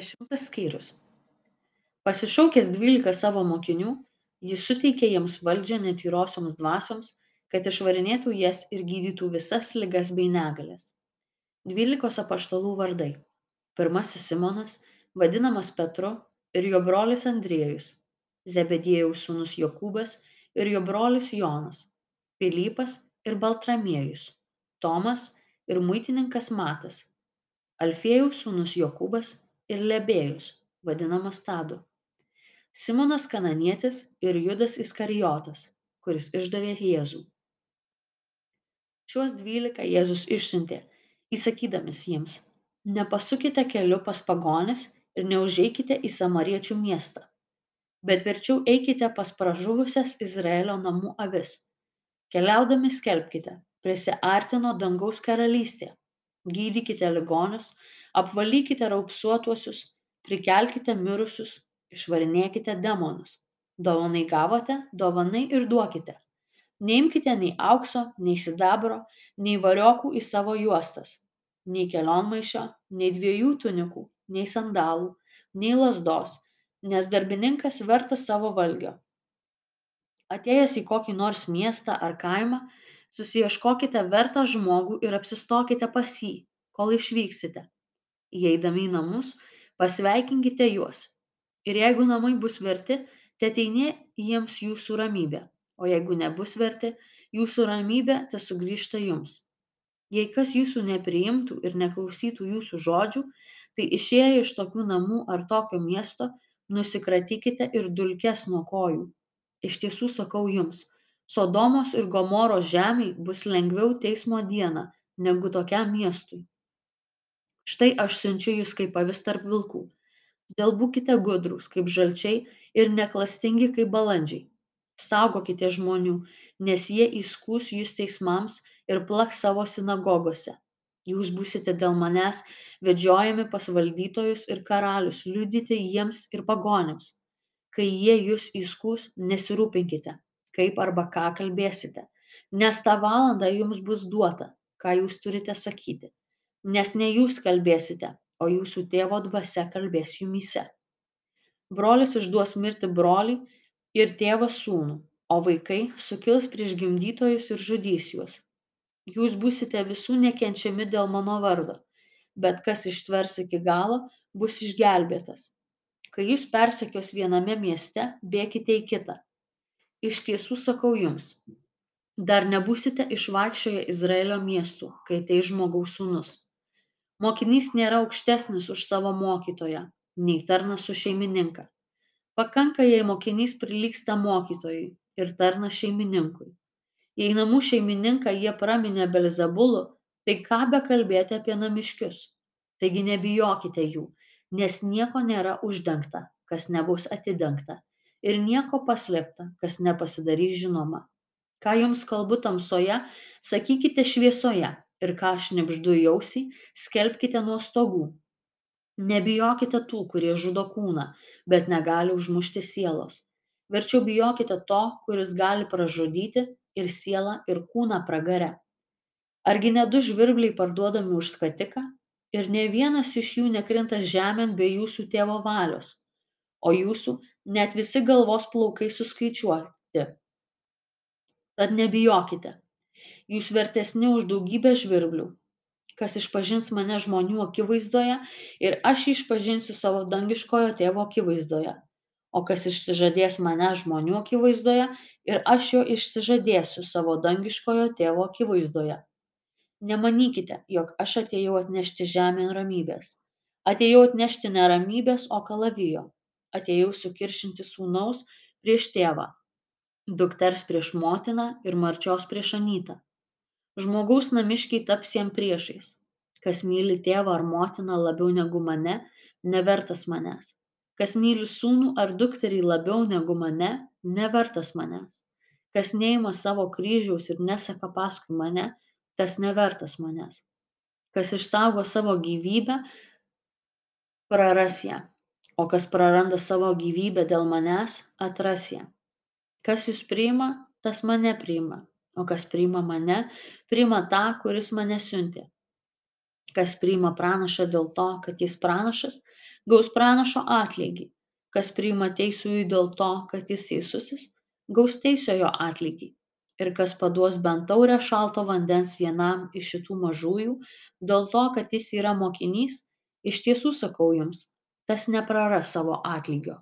Dešimtas skyrius. Pasišaukęs dvylika savo mokinių, jis suteikė jiems valdžią netyrosioms dvasioms, kad išvarinėtų jas ir gydytų visas ligas bei negalės. Dvylikos apaštalų vardai. Pirmasis Simonas, vadinamas Petru, ir jo brolis Andriejus, Zebedėjaus sūnus Jokūbas ir jo brolis Jonas, Pilypas ir Baltramiejus, Tomas ir muitininkas Matas, Alfėjaus sūnus Jokūbas ir Lebėjus, vadinamas Tadu, Simonas Kananietis ir Judas Iskarijotas, kuris išdavė Jėzų. Šiuos dvylika Jėzus išsiuntė, įsakydamas jiems, nepasukite keliu pas pagonis ir neužeikite į samariečių miestą, bet verčiau eikite pas pražuvusias Izraelio namų avis. Keliaudami skelbkite, prisiartino dangaus karalystė, gydykite ligonius, apvalykite raupsuotuosius, prikelkite mirusius, išvarinėkite demonus. Dovanai gavote, dovanai ir duokite. Neimkite nei aukso, nei sidabro, nei variokų į savo juostas, nei kelionmaišio, nei dviejų tunikų, nei sandalų, nei lasdos, nes darbininkas vertas savo valgio. Atėjęs į kokį nors miestą ar kaimą, susieškokite vertą žmogų ir apsistokite pas jį, kol išvyksite įeidami į namus pasveikinkite juos. Ir jeigu namai bus verti teateinie jiems jūsų ramybė. O jeigu nebus verti jūsų ramybė tesugrįžta jums. Jei kas jūsų nepriimtų ir neklausytų jūsų žodžių tai išėję iš tokių namų ar tokio miesto nusikratykite ir dulkes nuo kojų. Iš tiesų sakau jums sodomos ir gomoros žemei bus lengviau teismo dieną negu tokiam miestui štai aš siunčiu jus kaip avis tarp vilkų. Todėl būkite gudrūs kaip žalčiai ir neklastingi kaip balandžiai. Saugokite žmonių nes jie įskųs jus teismams ir plaks savo sinagogose. Jūs būsite dėl manęs vedžiojami pas valdytojus ir karalius liudyti jiems ir pagonims. Kai jie jus įskųs nesirūpinkite kaip arba ką kalbėsite nes tą valandą jums bus duota ką jūs turite sakyti nes ne jūs kalbėsite, o jūsų tėvo dvasia kalbės jumise. Brolis išduos mirti brolį ir tėvas sūnų, o vaikai sukils prieš gimdytojus ir žudys juos. Jūs būsite visų nekenčiami dėl mano vardo, bet kas ištvers iki galo, bus išgelbėtas. Kai jūs persekios viename mieste, bėkite į kitą. Iš tiesų sakau jums, dar nebusite išvaikščioję Izraelio miestų, kai tai žmogaus sūnus mokinys nėra aukštesnis už savo mokytoją nei tarnas už šeimininką. Pakanka jei mokinys prilygsta mokytojui ir tarnas šeimininkui. Jei namų šeimininką jie praminė belzebulu tai ką bekalbėti apie namiškius? Taigi nebijokite jų nes nieko nėra uždengta kas nebus atidengta ir nieko paslėpta kas nepasidarys žinoma. Ką jums kalbu tamsoje sakykite šviesoje ir ką šnibždu į ausį, skelbkite nuo stogų. Nebijokite tų, kurie žudo kūną, bet negali užmušti sielos. Verčiau bijokite to, kuris gali pražudyti ir sielą, ir kūną pragare. Argi ne du žvirbliai parduodami už skatiką, ir ne vienas iš jų nekrinta žemėn be jūsų tėvo valios, o jūsų net visi galvos plaukai suskaičiuoti. Tad nebijokite, jūs vertesni už daugybę žvirblių kas išpažins mane žmonių akivaizdoje ir aš išpažinsiu savo dangiškojo tėvo akivaizdoje o kas išsižadės mane žmonių akivaizdoje ir aš jo išsižadėsiu savo dangiškojo tėvo akivaizdoje. Nemanykite jog aš atėjau atnešti žemėn ramybės. Atėjau atnešti ne ramybės o kalavijo. Atėjau sukiršinti sūnaus prieš tėvą. Dukters prieš motiną ir marčios prieš anytą žmogaus namiškiai taps jam priešais. Kas myli tėvą ar motiną labiau negu mane nevertas manęs. Kas myli sūnų ar dukterį labiau negu mane nevertas manęs. Kas neima savo kryžiaus ir neseka paskui mane tas nevertas manęs. Kas išsaugo savo gyvybę praras ją. O kas praranda savo gyvybę dėl manęs atras ją. Kas jus priima tas mane priima o kas priima mane priima tą kuris mane siuntė. Kas priima pranašą dėl to kad jis pranašas gaus pranašo atlygį. Kas priima teisųjį dėl to kad jis teisusis gaus teisiojo atlygį. Ir kas paduos bent taurę šalto vandens vienam iš šitų mažųjų dėl to kad jis yra mokinys iš tiesų sakau jums tas nepraras savo atlygio